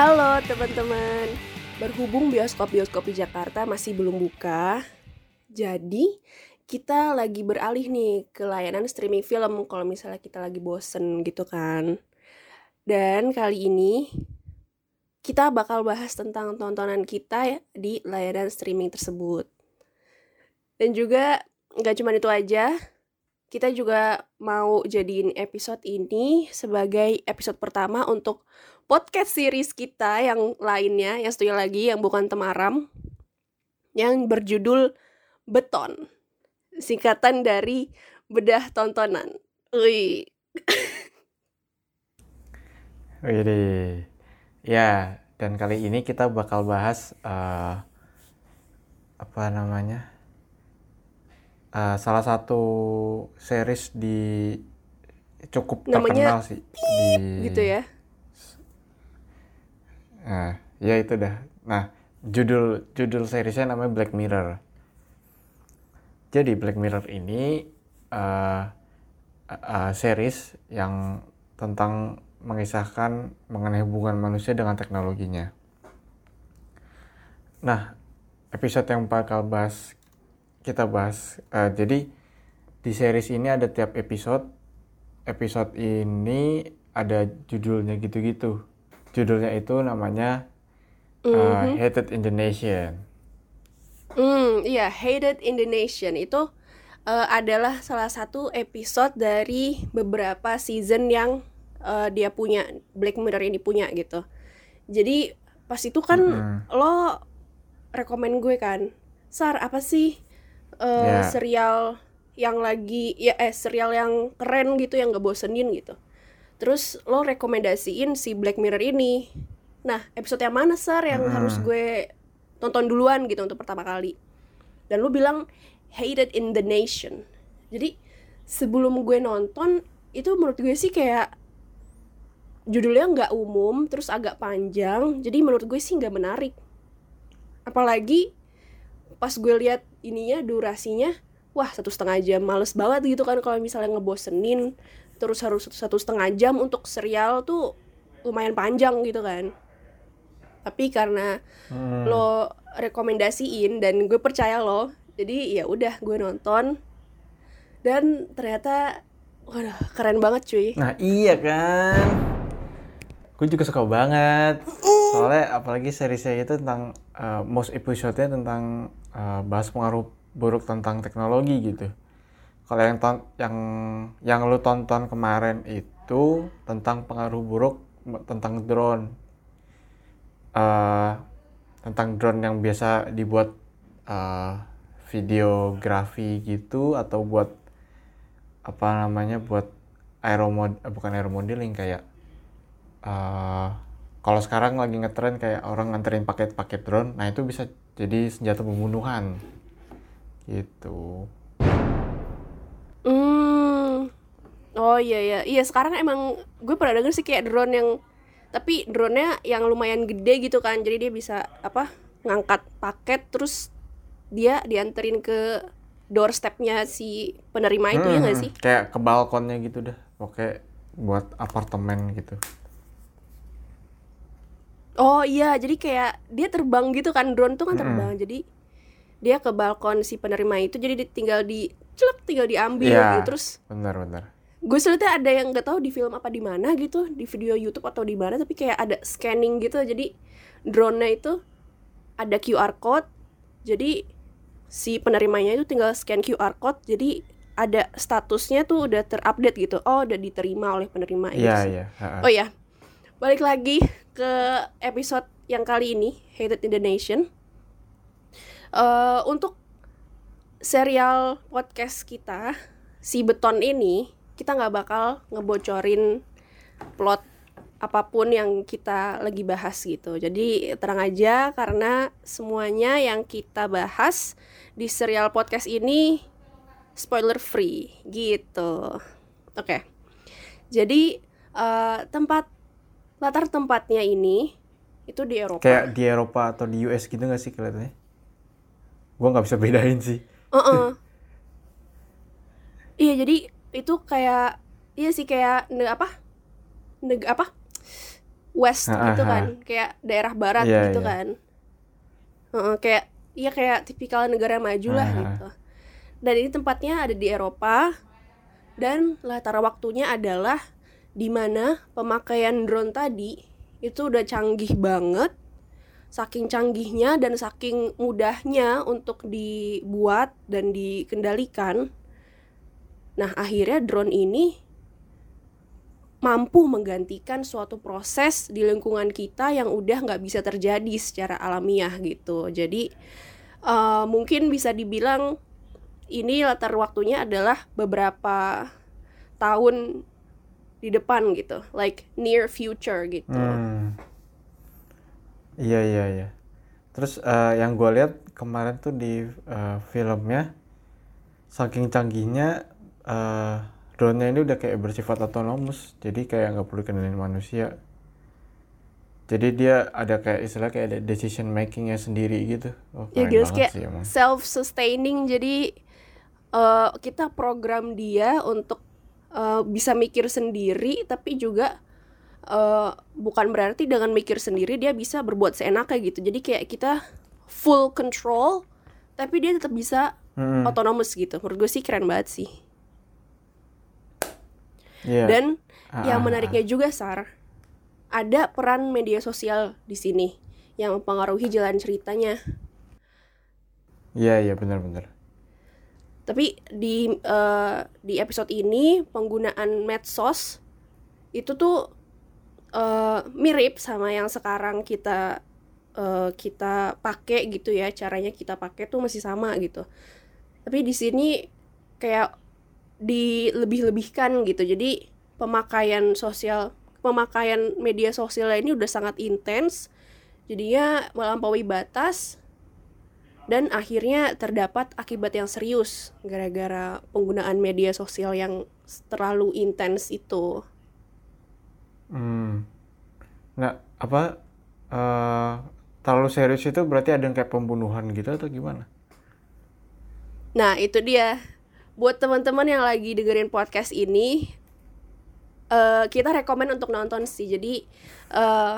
Halo teman-teman, berhubung bioskop-bioskop di Jakarta masih belum buka, jadi kita lagi beralih nih ke layanan streaming film kalau misalnya kita lagi bosen gitu kan. Dan kali ini kita bakal bahas tentang tontonan kita ya di layanan streaming tersebut. Dan juga nggak cuma itu aja, kita juga mau jadiin episode ini sebagai episode pertama untuk podcast series kita yang lainnya, yang satunya lagi yang bukan Temaram, yang berjudul Beton, singkatan dari bedah tontonan. Ui. Wih, ya dan kali ini kita bakal bahas uh, apa namanya uh, salah satu series di cukup Namanya terkenal sih di gitu ya. Nah, ya itu dah. Nah, judul judul seriesnya namanya Black Mirror. Jadi Black Mirror ini uh, uh, series yang tentang mengisahkan mengenai hubungan manusia dengan teknologinya. Nah, episode yang bakal bahas kita bahas. Uh, jadi di series ini ada tiap episode. Episode ini ada judulnya gitu-gitu judulnya itu namanya uh, Mhm. Hated in the Nation. Hmm, iya, Hated in the Nation itu eh, adalah salah satu episode dari beberapa season yang eh, dia punya, Black Mirror ini punya gitu. Jadi pas itu kan Mm-mm. lo rekomen gue kan, Sar apa sih eh, Ya. serial yang lagi ya eh serial yang keren gitu yang gak bosenin gitu. Terus lo rekomendasiin si Black Mirror ini. Nah, episode yang mana Sar yang Mm-mm. harus gue tonton duluan gitu untuk pertama kali. Dan lu bilang Hated in the Nation. Jadi sebelum gue nonton itu menurut gue sih kayak judulnya nggak umum, terus agak panjang. Jadi menurut gue sih nggak menarik. Apalagi pas gue lihat ininya durasinya, wah satu setengah jam males banget gitu kan kalau misalnya ngebosenin terus harus satu, setengah jam untuk serial tuh lumayan panjang gitu kan. Tapi karena Hmm. lo rekomendasiin dan gue percaya lo jadi ya udah gue nonton dan ternyata waduh keren banget cuy Nah iya kan, gue juga suka banget. Soalnya apalagi seriesnya itu tentang uh, most episode-nya tentang uh, bahas pengaruh buruk tentang teknologi gitu. Kalau yang yang yang lu tonton kemarin itu tentang pengaruh buruk tentang drone. Eh, tentang drone yang biasa dibuat eh, videografi gitu atau buat apa namanya buat aeromod eh, bukan aeromodeling kayak eh kalau sekarang lagi ngetren kayak orang nganterin paket-paket drone nah itu bisa jadi senjata pembunuhan gitu hmm. Oh iya iya. Iya sekarang emang gue pernah denger sih kayak drone yang tapi drone-nya yang lumayan gede gitu kan. Jadi dia bisa apa ngangkat paket terus dia dianterin ke doorstepnya si penerima itu ya nggak Hmm, sih? Kayak ke balkonnya gitu dah oke buat apartemen gitu. Oh iya, jadi kayak dia terbang gitu kan. Drone tuh kan Mm-mm. terbang. Jadi dia ke balkon si penerima itu. Jadi tinggal di celep tinggal diambil Iya. gitu. Terus benar-benar gue lihatnya ada yang nggak tahu di film apa di mana gitu, di video YouTube atau di mana tapi kayak ada scanning gitu. Jadi drone-nya itu ada QR code. Jadi si penerimanya itu tinggal scan QR code. Jadi ada statusnya tuh udah terupdate gitu. Oh, udah diterima oleh penerima gitu iya sih. iya. Oh ya, balik lagi ke episode yang kali ini, Hated in the Nation. Eh, untuk serial podcast kita, si Beton ini, kita nggak bakal ngebocorin plot apa pun yang kita lagi bahas gitu. Jadi terang aja karena semuanya yang kita bahas di serial podcast ini spoiler free gitu. Oke. Jadi eh, tempat latar tempatnya ini itu di Eropa. kayak di Eropa atau di US gitu nggak sih kelihatannya gua nggak bisa bedain sih Heeh. Iya, jadi itu kayak iya sih kayak neg apa? Neg apa? west Ah, gitu ah, kan kayak daerah barat Iya, gitu iya. kan Heeh, kayak iya kayak tipikal negara maju lah Ah, ah. gitu dan ini tempatnya ada di Eropa dan latar waktunya adalah di mana pemakaian drone tadi itu udah canggih banget saking canggihnya dan saking mudahnya untuk dibuat dan dikendalikan. Nah akhirnya drone ini mampu menggantikan suatu proses di lingkungan kita yang udah nggak bisa terjadi secara alamiah gitu. Jadi eh, mungkin bisa dibilang ini latar waktunya adalah beberapa tahun di depan gitu like near future gitu. Hmm. Iya iya iya. Terus eh, yang gue lihat kemarin tuh di eh, filmnya, saking canggihnya eh drone-nya ini udah kayak bersifat otonomus, jadi kayak nggak perlu kendaliin manusia. Jadi dia ada kayak istilah kayak ada decision makingnya sendiri gitu. Oh, ya gitu kayak sih emang. self sustaining jadi eh, kita program dia untuk eh, bisa mikir sendiri tapi juga eh, bukan berarti dengan mikir sendiri dia bisa berbuat seenaknya gitu. Jadi kayak kita full control tapi dia tetap bisa otonomous gitu. Menurut gue sih keren banget sih. Iya. dan Ah, yang ah, menariknya juga Sar ada peran media sosial di sini yang mempengaruhi jalan ceritanya. Iya iya benar-benar. Tapi di eh, di episode ini penggunaan medsos itu tuh eh, mirip sama yang sekarang kita eh, kita pakai gitu ya caranya kita pakai tuh masih sama gitu. Tapi di sini kayak dilebih-lebihkan gitu. Jadi pemakaian sosial pemakaian media sosial ini udah sangat intens. Jadinya melampaui batas dan akhirnya terdapat akibat yang serius gara-gara penggunaan media sosial yang terlalu intens itu. Hmm. Nggak apa eh terlalu serius itu berarti ada yang kayak pembunuhan gitu atau gimana? Nah, itu dia. Buat teman-teman yang lagi dengerin podcast ini, eh kita rekomen untuk nonton sih. Jadi eh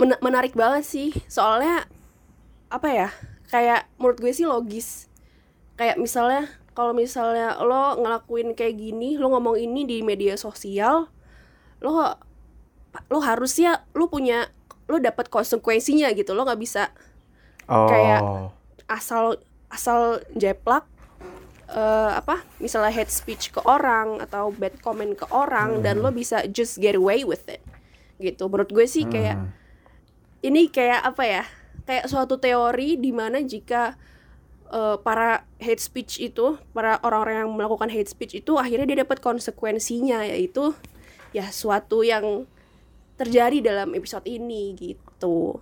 men- menarik banget sih. Soalnya apa ya? Kayak menurut gue sih logis. Kayak misalnya kalau misalnya lo ngelakuin kayak gini, lo ngomong ini di media sosial, lo lo harusnya lo punya lo dapat konsekuensinya gitu. Lo nggak bisa Oh. Kayak- asal asal jeplak eh, apa misalnya hate speech ke orang atau bad comment ke orang dan lo bisa just get away with it gitu menurut gue sih kayak Hmm. ini kayak apa ya kayak suatu teori di mana jika eh, para hate speech itu para orang-orang yang melakukan hate speech itu akhirnya dia dapat konsekuensinya yaitu ya suatu yang terjadi dalam episode ini gitu.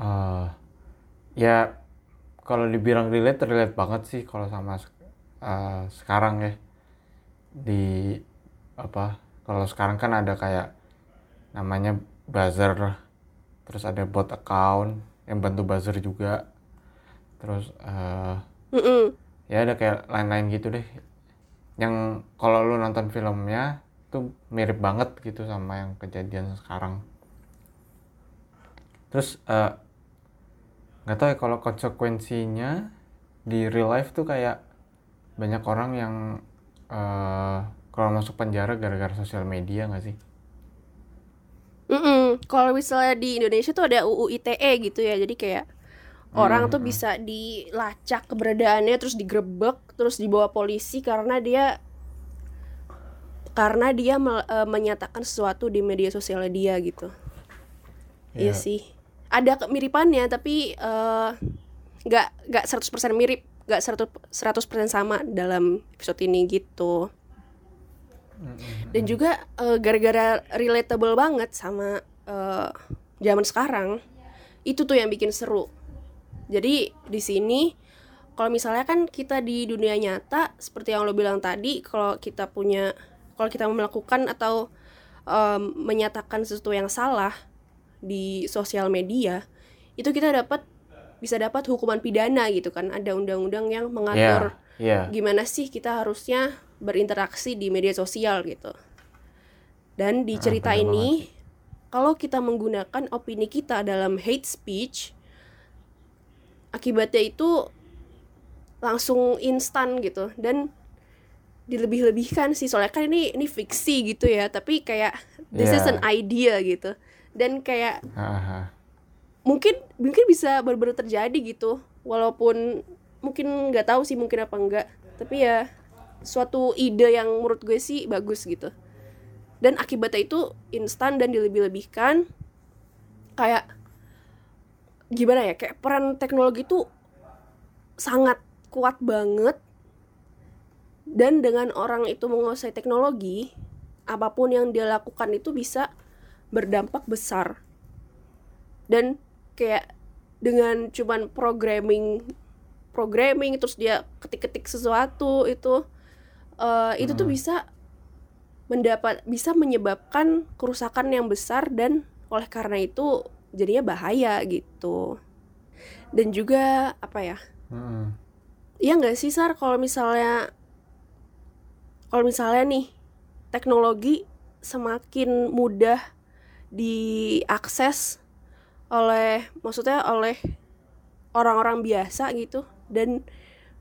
Eh, ya kalau dibilang relate relate banget sih kalau sama eh, sekarang ya. Di apa kalau sekarang kan ada kayak namanya buzzer terus ada bot account yang bantu buzzer juga. Terus Mm-mm. ya ada kayak lain-lain gitu deh. Yang kalau lu nonton filmnya tuh mirip banget gitu sama yang kejadian sekarang. Terus eh, nggak tahu ya kalau konsekuensinya di real life tuh kayak banyak orang yang eh, kalau masuk penjara gara-gara sosial media nggak sih? Mm-mm. Kalau misalnya di Indonesia tuh ada UU ITE gitu ya, jadi kayak orang tuh bisa dilacak keberadaannya, terus digerebek, terus dibawa polisi karena dia karena dia mel- eh, menyatakan sesuatu di media sosialnya dia gitu. Iya Iya. sih. Ada kemiripannya tapi eh, nggak nggak 100% mirip, nggak 100 100% sama dalam episode ini gitu. Dan juga eh, gara-gara relatable banget sama eh, zaman sekarang, itu tuh yang bikin seru. Jadi di sini kalau misalnya kan kita di dunia nyata seperti yang lo bilang tadi, kalau kita punya kalau kita melakukan atau em, menyatakan sesuatu yang salah di sosial media, itu kita dapat bisa dapat hukuman pidana gitu kan. Ada undang-undang yang mengatur Iya, iya. gimana sih kita harusnya berinteraksi di media sosial gitu. Dan di Ah, cerita bener ini, kalau kita menggunakan opini kita dalam hate speech, akibatnya itu langsung instan gitu dan dilebih-lebihkan sih. Soalnya kan ini ini fiksi gitu ya. Tapi kayak this is Yeah. an idea gitu. Dan kayak Haha. mungkin mungkin bisa baru-baru terjadi gitu. Walaupun mungkin nggak tahu sih mungkin apa enggak tapi ya suatu ide yang menurut gue sih bagus gitu. Dan akibatnya itu instan dan dilebih-lebihkan. Kayak gimana ya? Kayak peran teknologi itu sangat kuat banget dan dengan orang itu menguasai teknologi apa pun yang dia lakukan itu bisa berdampak besar. Dan kayak dengan cuman programming programming terus dia ketik-ketik sesuatu itu eh, itu tuh bisa mendapat bisa menyebabkan kerusakan yang besar dan oleh karena itu jadinya bahaya gitu. Dan juga apa ya? Mm-mm. Iya nggak sih Sar? Kalau misalnya kalau misalnya nih teknologi semakin mudah diakses oleh maksudnya oleh orang-orang biasa gitu dan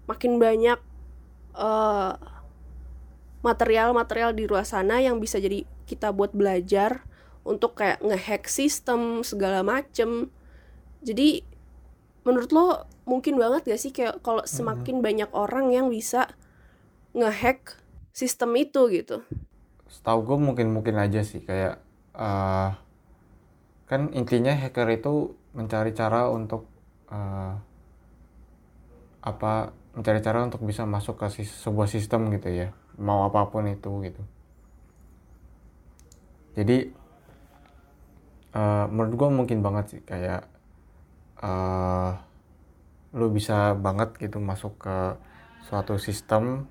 makin banyak eh, material-material di luar sana yang bisa jadi kita buat belajar untuk kayak ngehack sistem segala macem. Jadi menurut lo mungkin banget gak sih kayak kalau semakin banyak orang yang bisa ngehack sistem itu gitu Setahu gue mungkin mungkin aja sih kayak eh, kan intinya hacker itu mencari cara untuk eh, apa mencari cara untuk bisa masuk ke sebuah sistem gitu ya mau apa pun itu gitu. Jadi eh, menurut gue mungkin banget sih kayak eh lu bisa banget gitu masuk ke suatu sistem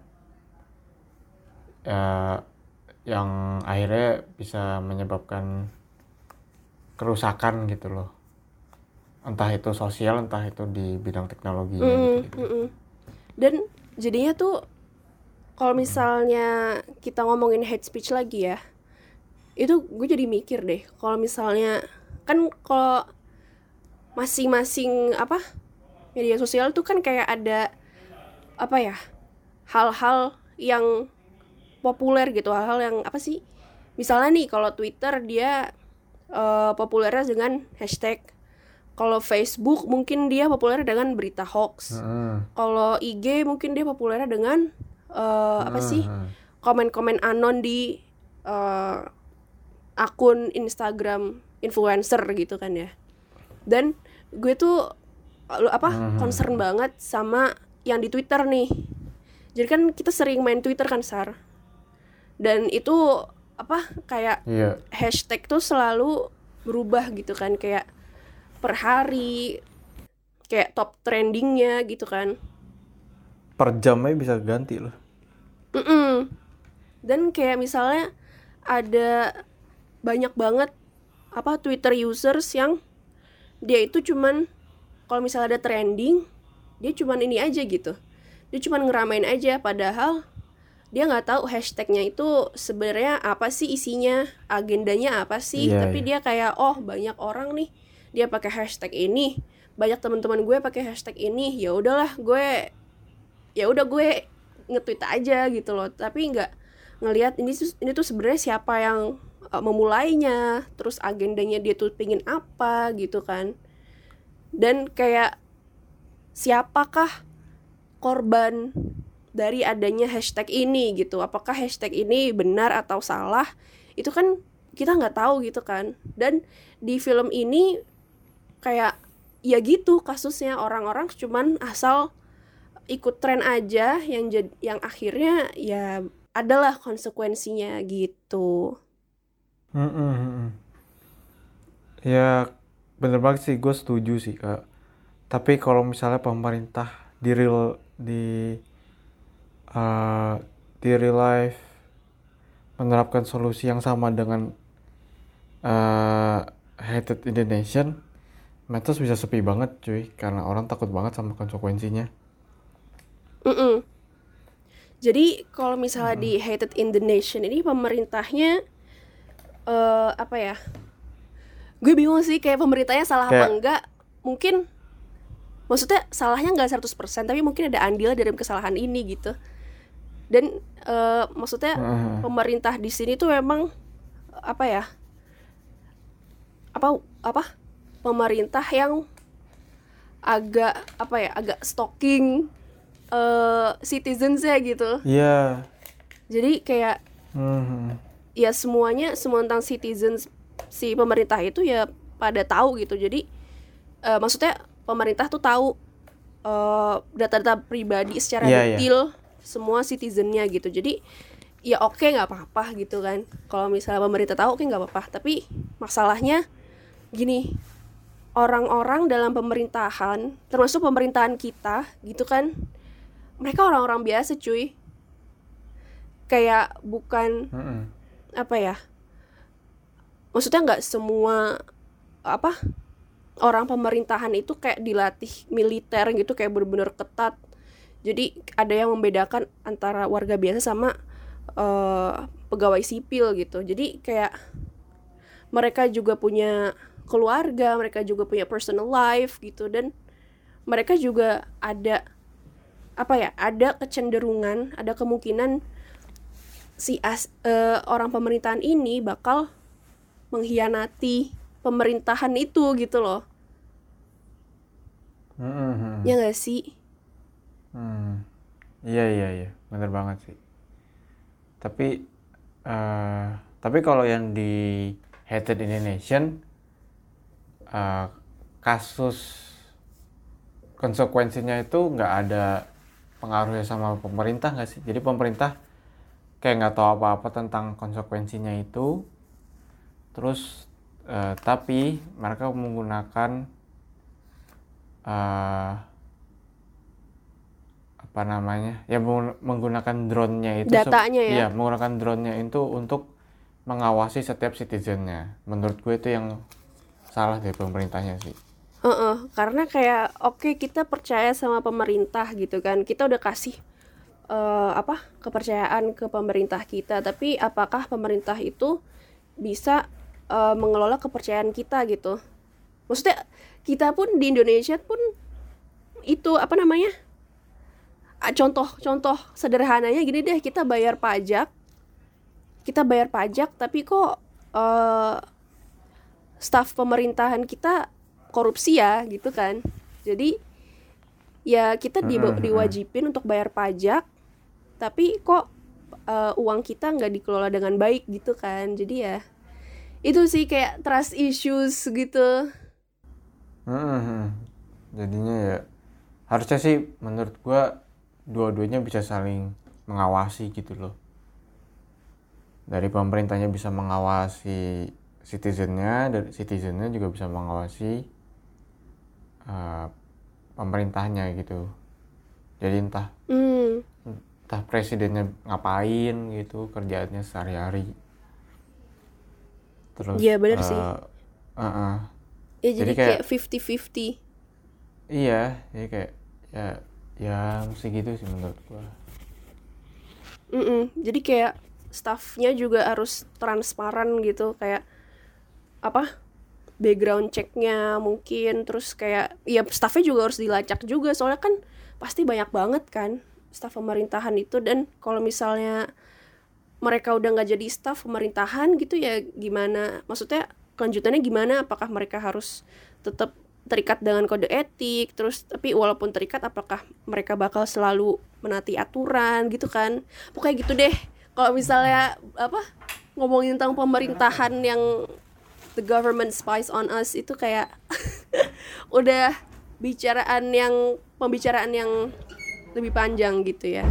ya yang akhirnya bisa menyebabkan kerusakan gitu loh entah itu sosial entah itu di bidang teknologi Mm, gitu, mm, mm. dan jadinya tuh kalau misalnya kita ngomongin hate speech lagi ya itu gue jadi mikir deh kalau misalnya kan kalau masing-masing apa media sosial tuh kan kayak ada apa ya hal-hal yang populer gitu hal-hal yang apa sih? Misalnya nih kalau Twitter dia eh, populernya dengan hashtag kalau Facebook mungkin dia populer dengan berita hoax. Mm-mm. kalau IG mungkin dia populernya dengan eh, apa sih? Komen-komen anon di eh, akun Instagram influencer gitu kan ya. Dan gue tuh apa Mhm. concern banget sama yang di Twitter nih. Jadi kan kita sering main Twitter kan Sar dan itu apa kayak iya hashtag tuh selalu berubah gitu kan kayak per hari kayak top trendingnya gitu kan per jam aja bisa ganti loh Mm-mm. Dan kayak misalnya ada banyak banget apa Twitter users yang dia itu cuman kalau misalnya ada trending dia cuman ini aja gitu. Dia cuman ngeramain aja padahal dia nggak tahu hashtagnya itu sebenarnya apa sih isinya, agendanya apa sih. Iya, Tapi iya. dia kayak oh banyak orang nih dia pakai hashtag ini, banyak teman-teman gue pakai hashtag ini. Ya udahlah gue ya udah gue nge-tweet aja gitu loh tapi nggak ngelihat ini tuh ini tuh sebenarnya siapa yang uh, memulainya terus agendanya dia tuh pingin apa gitu kan dan kayak siapakah korban dari adanya hashtag ini gitu apakah hashtag ini benar atau salah itu kan kita nggak tahu gitu kan dan di film ini kayak ya gitu kasusnya orang-orang cuman asal ikut tren aja yang jad- yang akhirnya ya adalah konsekuensinya gitu. Mm-mm, mm-mm. Ya bener banget sih gue setuju sih kak. Tapi kalau misalnya pemerintah di real di di real life menerapkan solusi yang sama dengan eh hated Indonesian, medsos bisa sepi banget cuy karena orang takut banget sama konsekuensinya. Mm-mm. Jadi kalau misalnya di Hated in the Nation ini pemerintahnya eh apa ya gue bingung sih kayak pemerintahnya salah apa Kayak- enggak mungkin maksudnya salahnya nggak 100% tapi mungkin ada andil dalam kesalahan ini gitu dan eh, maksudnya Heeh. pemerintah di sini tuh memang apa ya apa apa pemerintah yang agak apa ya agak stalking eh citizens ya gitu Iya. jadi kayak Mhm. ya semuanya semua tentang citizens si pemerintah itu ya pada tahu gitu jadi eh, maksudnya pemerintah tuh tahu eh, data-data pribadi secara Iya, iya. detail semua citizennya gitu. Jadi ya oke nggak apa-apa gitu kan. Kalau misalnya pemerintah tahu oke nggak apa-apa. Tapi masalahnya gini orang-orang dalam pemerintahan termasuk pemerintahan kita gitu kan mereka orang-orang biasa cuy. Kayak bukan Mhm. apa ya maksudnya nggak semua apa orang pemerintahan itu kayak dilatih militer gitu kayak bener-bener ketat jadi ada yang membedakan antara warga biasa sama eh, pegawai sipil gitu. Jadi kayak mereka juga punya keluarga mereka juga punya personal life gitu dan mereka juga ada apa ya ada kecenderungan ada kemungkinan si as, eh, orang pemerintahan ini bakal mengkhianati pemerintahan itu gitu loh. Mhm. ya nggak sih Hmm. Iya iya iya, bener banget sih. Tapi eh tapi kalau yang di Hated in the Nation eh, kasus konsekuensinya itu nggak ada pengaruhnya sama pemerintah nggak sih? Jadi pemerintah kayak nggak tahu apa-apa tentang konsekuensinya itu. Terus eh, tapi mereka menggunakan eh apa namanya ya meng- menggunakan drone-nya itu Datanya ya? iya menggunakan drone-nya itu untuk mengawasi setiap citizennya. Menurut gue itu yang salah dari pemerintahnya sih. Heeh, karena kayak oke kita percaya sama pemerintah gitu kan. Kita udah kasih eh, apa kepercayaan ke pemerintah kita. Tapi apakah pemerintah itu bisa eh, mengelola kepercayaan kita gitu? Maksudnya kita pun di Indonesia pun itu apa namanya Ah, contoh contoh sederhananya gini deh kita bayar pajak. Kita bayar pajak tapi kok eh staf pemerintahan kita korupsi ya gitu kan. Jadi ya kita di, diwajibin untuk bayar pajak tapi kok eh, uang kita nggak dikelola dengan baik gitu kan. Jadi ya itu sih kayak trust issues gitu. Mhm. jadinya ya harusnya sih menurut gua dua-duanya bisa saling mengawasi gitu loh. Dari pemerintahnya bisa mengawasi citizennya dari citizennya juga bisa mengawasi eh, pemerintahnya gitu. Jadi entah hmm. entah presidennya ngapain gitu kerjaannya sehari-hari. Terus Iya, bener sih. eh, eh-eh. ya jadi, Jadi kayak- kayak 50-50 Iya, jadi kayak ya ya mesti gitu sih menurut gua. Mm-mm. Jadi kayak staffnya juga harus transparan gitu kayak apa background checknya mungkin terus kayak ya staffnya juga harus dilacak juga soalnya kan pasti banyak banget kan staff pemerintahan itu dan kalau misalnya mereka udah nggak jadi staff pemerintahan gitu ya gimana maksudnya kelanjutannya gimana apakah mereka harus tetap terikat dengan kode etik terus tapi walaupun terikat apakah mereka bakal selalu menati aturan gitu kan pokoknya gitu deh kalau misalnya apa ngomongin tentang pemerintahan yang the government spies on us itu kayak udah bicaraan yang pembicaraan yang lebih panjang gitu ya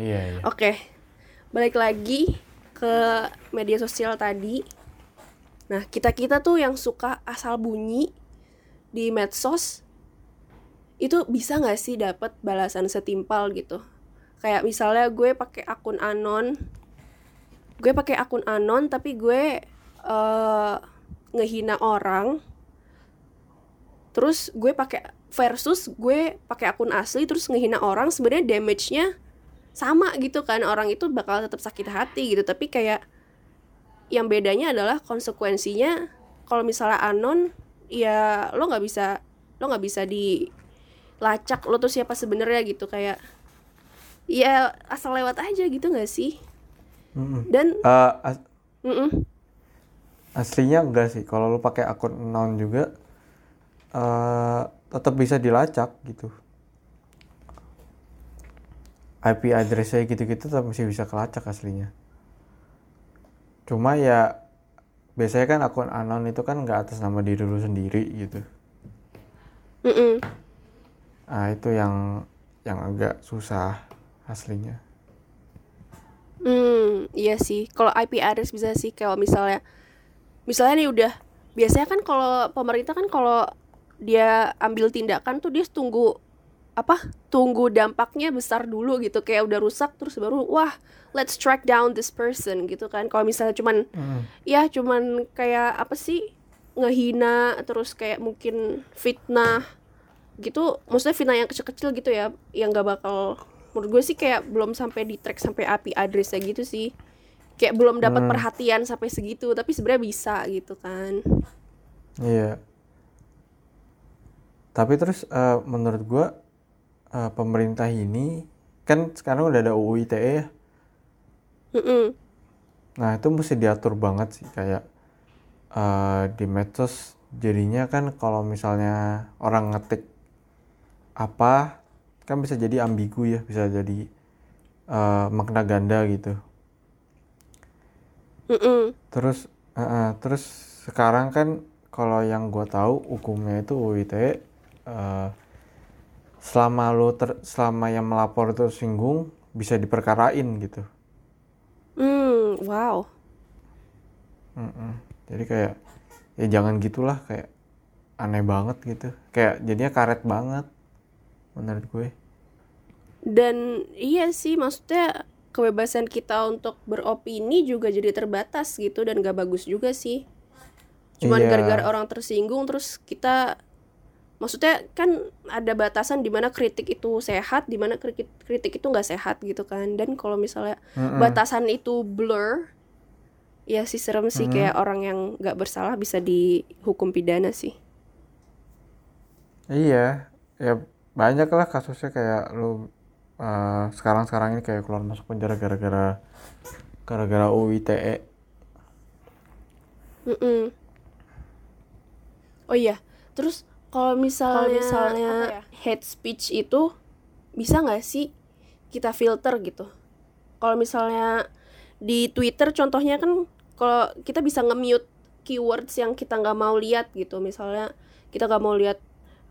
Iya, iya. Oke, balik lagi ke media sosial tadi. Nah, kita-kita tuh yang suka asal bunyi di medsos itu bisa nggak sih dapat balasan setimpal gitu? Kayak misalnya gue pakai akun anon, gue pakai akun anon tapi gue eh, ngehina orang, terus gue pakai versus gue pakai akun asli terus ngehina orang sebenarnya damage-nya sama gitu kan orang itu bakal tetap sakit hati gitu tapi kayak yang bedanya adalah konsekuensinya kalau misalnya anon ya lo nggak bisa lo nggak bisa dilacak lo tuh siapa sebenarnya gitu kayak ya asal lewat aja gitu nggak sih? Mm-mm. dan Eh, as- aslinya enggak sih kalau lu pakai akun non juga eh tetap bisa dilacak gitu. IP addressnya gitu-gitu tetap masih bisa kelacak aslinya. Cuma ya biasanya kan akun anon itu kan nggak atas nama diri lu sendiri gitu mm-mm. nah itu yang yang agak susah aslinya Hmm, iya sih. Kalau IP address bisa sih kalau misalnya misalnya nih udah biasanya kan kalau pemerintah kan kalau dia ambil tindakan tuh dia tunggu apa? Tunggu dampaknya besar dulu gitu. Kayak udah rusak terus baru wah, let's track down this person gitu kan. Kalau misalnya cuman Mm. ya cuman kayak apa sih? ngehina terus kayak mungkin fitnah gitu maksudnya fitnah yang kecil-kecil gitu ya yang gak bakal menurut gue sih kayak belum sampai di track sampai IP addressnya gitu sih kayak belum dapat Hmm. perhatian sampai segitu tapi sebenarnya bisa gitu kan Iya. Tapi terus eh, menurut gua eh, pemerintah ini kan sekarang udah ada UU ITE ya. Mm-mm. Nah itu mesti diatur banget sih kayak eh, di medsos jadinya kan kalau misalnya orang ngetik apa kan bisa jadi ambigu ya bisa jadi eh, makna ganda gitu. Mm-mm. Terus eh, eh, terus sekarang kan kalau yang gua tahu hukumnya itu UU ITE eh, selama lo ter, selama yang melapor itu singgung bisa diperkarain gitu. Hmm, wow Mm-mm. Jadi kayak ya jangan gitulah kayak aneh banget gitu. Kayak jadinya karet banget menurut gue. dan iya sih maksudnya kebebasan kita untuk beropini juga jadi terbatas gitu dan gak bagus juga sih cuman Iya. gara-gara orang tersinggung terus kita maksudnya kan ada batasan di mana kritik itu sehat di mana kritik kritik itu nggak sehat gitu kan dan kalau misalnya Mm-mm. batasan itu blur ya sih serem sih Mhm. kayak orang yang nggak bersalah bisa dihukum pidana sih Iya, ya banyak lah kasusnya kayak lu eh, sekarang-sekarang ini kayak keluar masuk penjara gara-gara gara-gara UU ITE. Mm-mm. Oh iya, terus kalau misalnya, misalnya, apa ya? hate speech itu bisa nggak sih kita filter gitu? Kalau misalnya di Twitter contohnya kan kalau kita bisa nge-mute keywords yang kita nggak mau lihat gitu, misalnya kita nggak mau lihat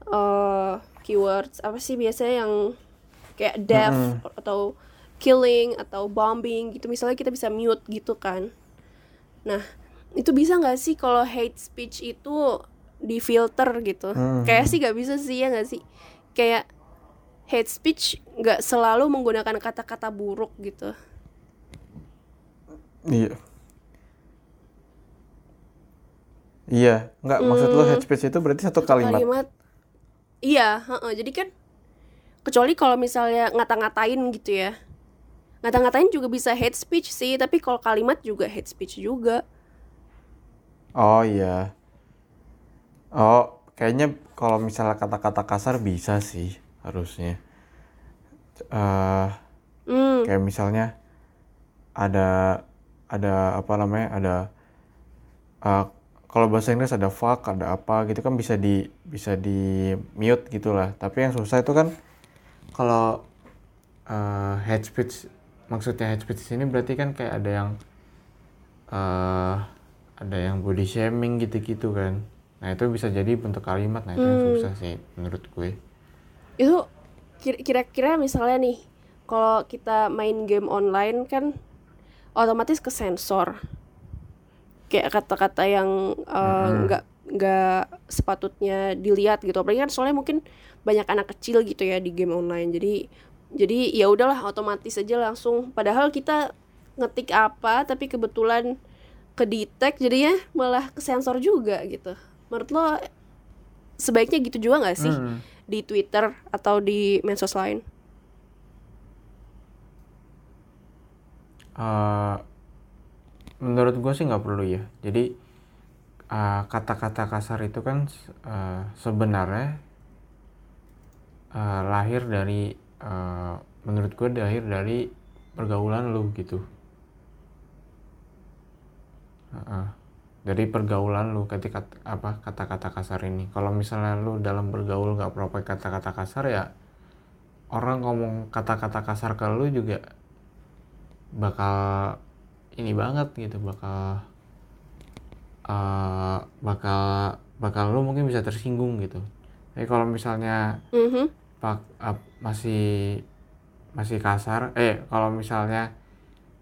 eh, keywords apa sih biasanya yang kayak death Mm-mm. atau killing atau bombing gitu, misalnya kita bisa mute gitu kan? Nah itu bisa nggak sih kalau hate speech itu di filter gitu Hmm. kayak sih nggak bisa sih ya nggak sih kayak hate speech nggak selalu menggunakan kata-kata buruk gitu Iya. Iya, nggak maksud lu Hmm. hate speech itu berarti satu kalimat. iya heeh. jadi kan kecuali kalau misalnya ngata-ngatain gitu ya ngata-ngatain juga bisa hate speech sih tapi kalau kalimat juga hate speech juga Oh iya. Oh, kayaknya kalau misalnya kata-kata kasar bisa sih harusnya. eh hmm. kayak misalnya ada ada apa namanya ada eh, kalau bahasa Inggris ada fuck ada apa gitu kan bisa di bisa di mute gitulah. Tapi yang susah itu kan kalau eh, hate speech maksudnya hate speech ini berarti kan kayak ada yang eh ada yang body shaming gitu-gitu kan nah itu bisa jadi bentuk kalimat. Nah itu yang Hmm. susah sih menurut gue. Itu kira- kira-kira misalnya nih kalau kita main game online kan otomatis ke sensor. Kayak kata-kata yang uh, Mm-mm. nggak nggak sepatutnya dilihat gitu. Apalagi kan soalnya mungkin banyak anak kecil gitu ya di game online. Jadi jadi ya udahlah otomatis aja langsung. Padahal kita ngetik apa tapi kebetulan ke detect jadinya malah ke sensor juga gitu menurut lo sebaiknya gitu juga nggak sih Hmm. di Twitter atau di medsos lain? Eh, menurut gue sih nggak perlu ya jadi uh, kata-kata kasar itu kan uh, sebenarnya uh, lahir dari uh, menurut gue lahir dari pergaulan lu gitu uh, uh, dari pergaulan lu ketika apa kata-kata kasar ini kalau misalnya lu dalam bergaul nggak pernah pakai kata-kata kasar ya orang ngomong kata-kata kasar ke lu juga bakal ini banget gitu bakal uh, bakal bakal lu mungkin bisa tersinggung gitu tapi kalau misalnya Mhm. pak uh, masih masih kasar eh kalau misalnya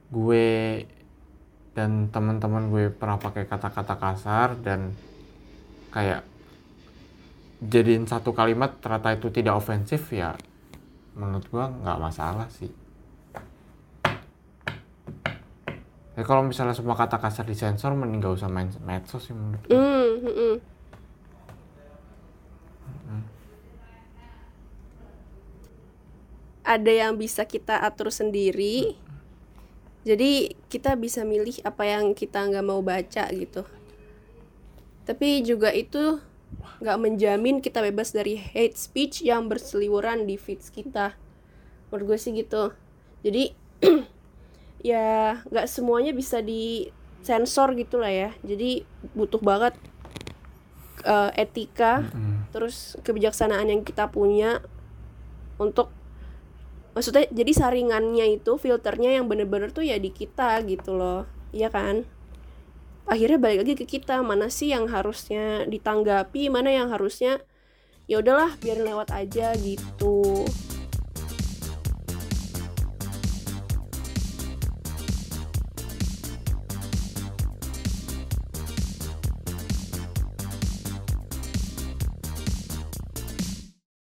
gue dan teman-teman gue pernah pakai kata-kata kasar dan kayak jadiin satu kalimat ternyata itu tidak ofensif ya menurut gue nggak masalah sih ya kalau misalnya semua kata kasar disensor mending gak usah main medsos sih menurut gue Mm, mm, mm. Ada yang bisa kita atur sendiri. Jadi kita bisa milih apa yang kita nggak mau baca gitu. Tapi juga itu nggak menjamin kita bebas dari hate speech yang berseliweran di feeds kita. Menurut gue sih gitu. Jadi ya nggak semuanya bisa disensor gitu lah ya. Jadi butuh banget eh, etika Mm. terus kebijaksanaan yang kita punya untuk maksudnya jadi saringannya itu filternya yang bener-bener tuh ya di kita gitu loh. Iya kan? Akhirnya balik lagi ke kita mana sih yang harusnya ditanggapi mana yang harusnya ya udahlah biar lewat aja gitu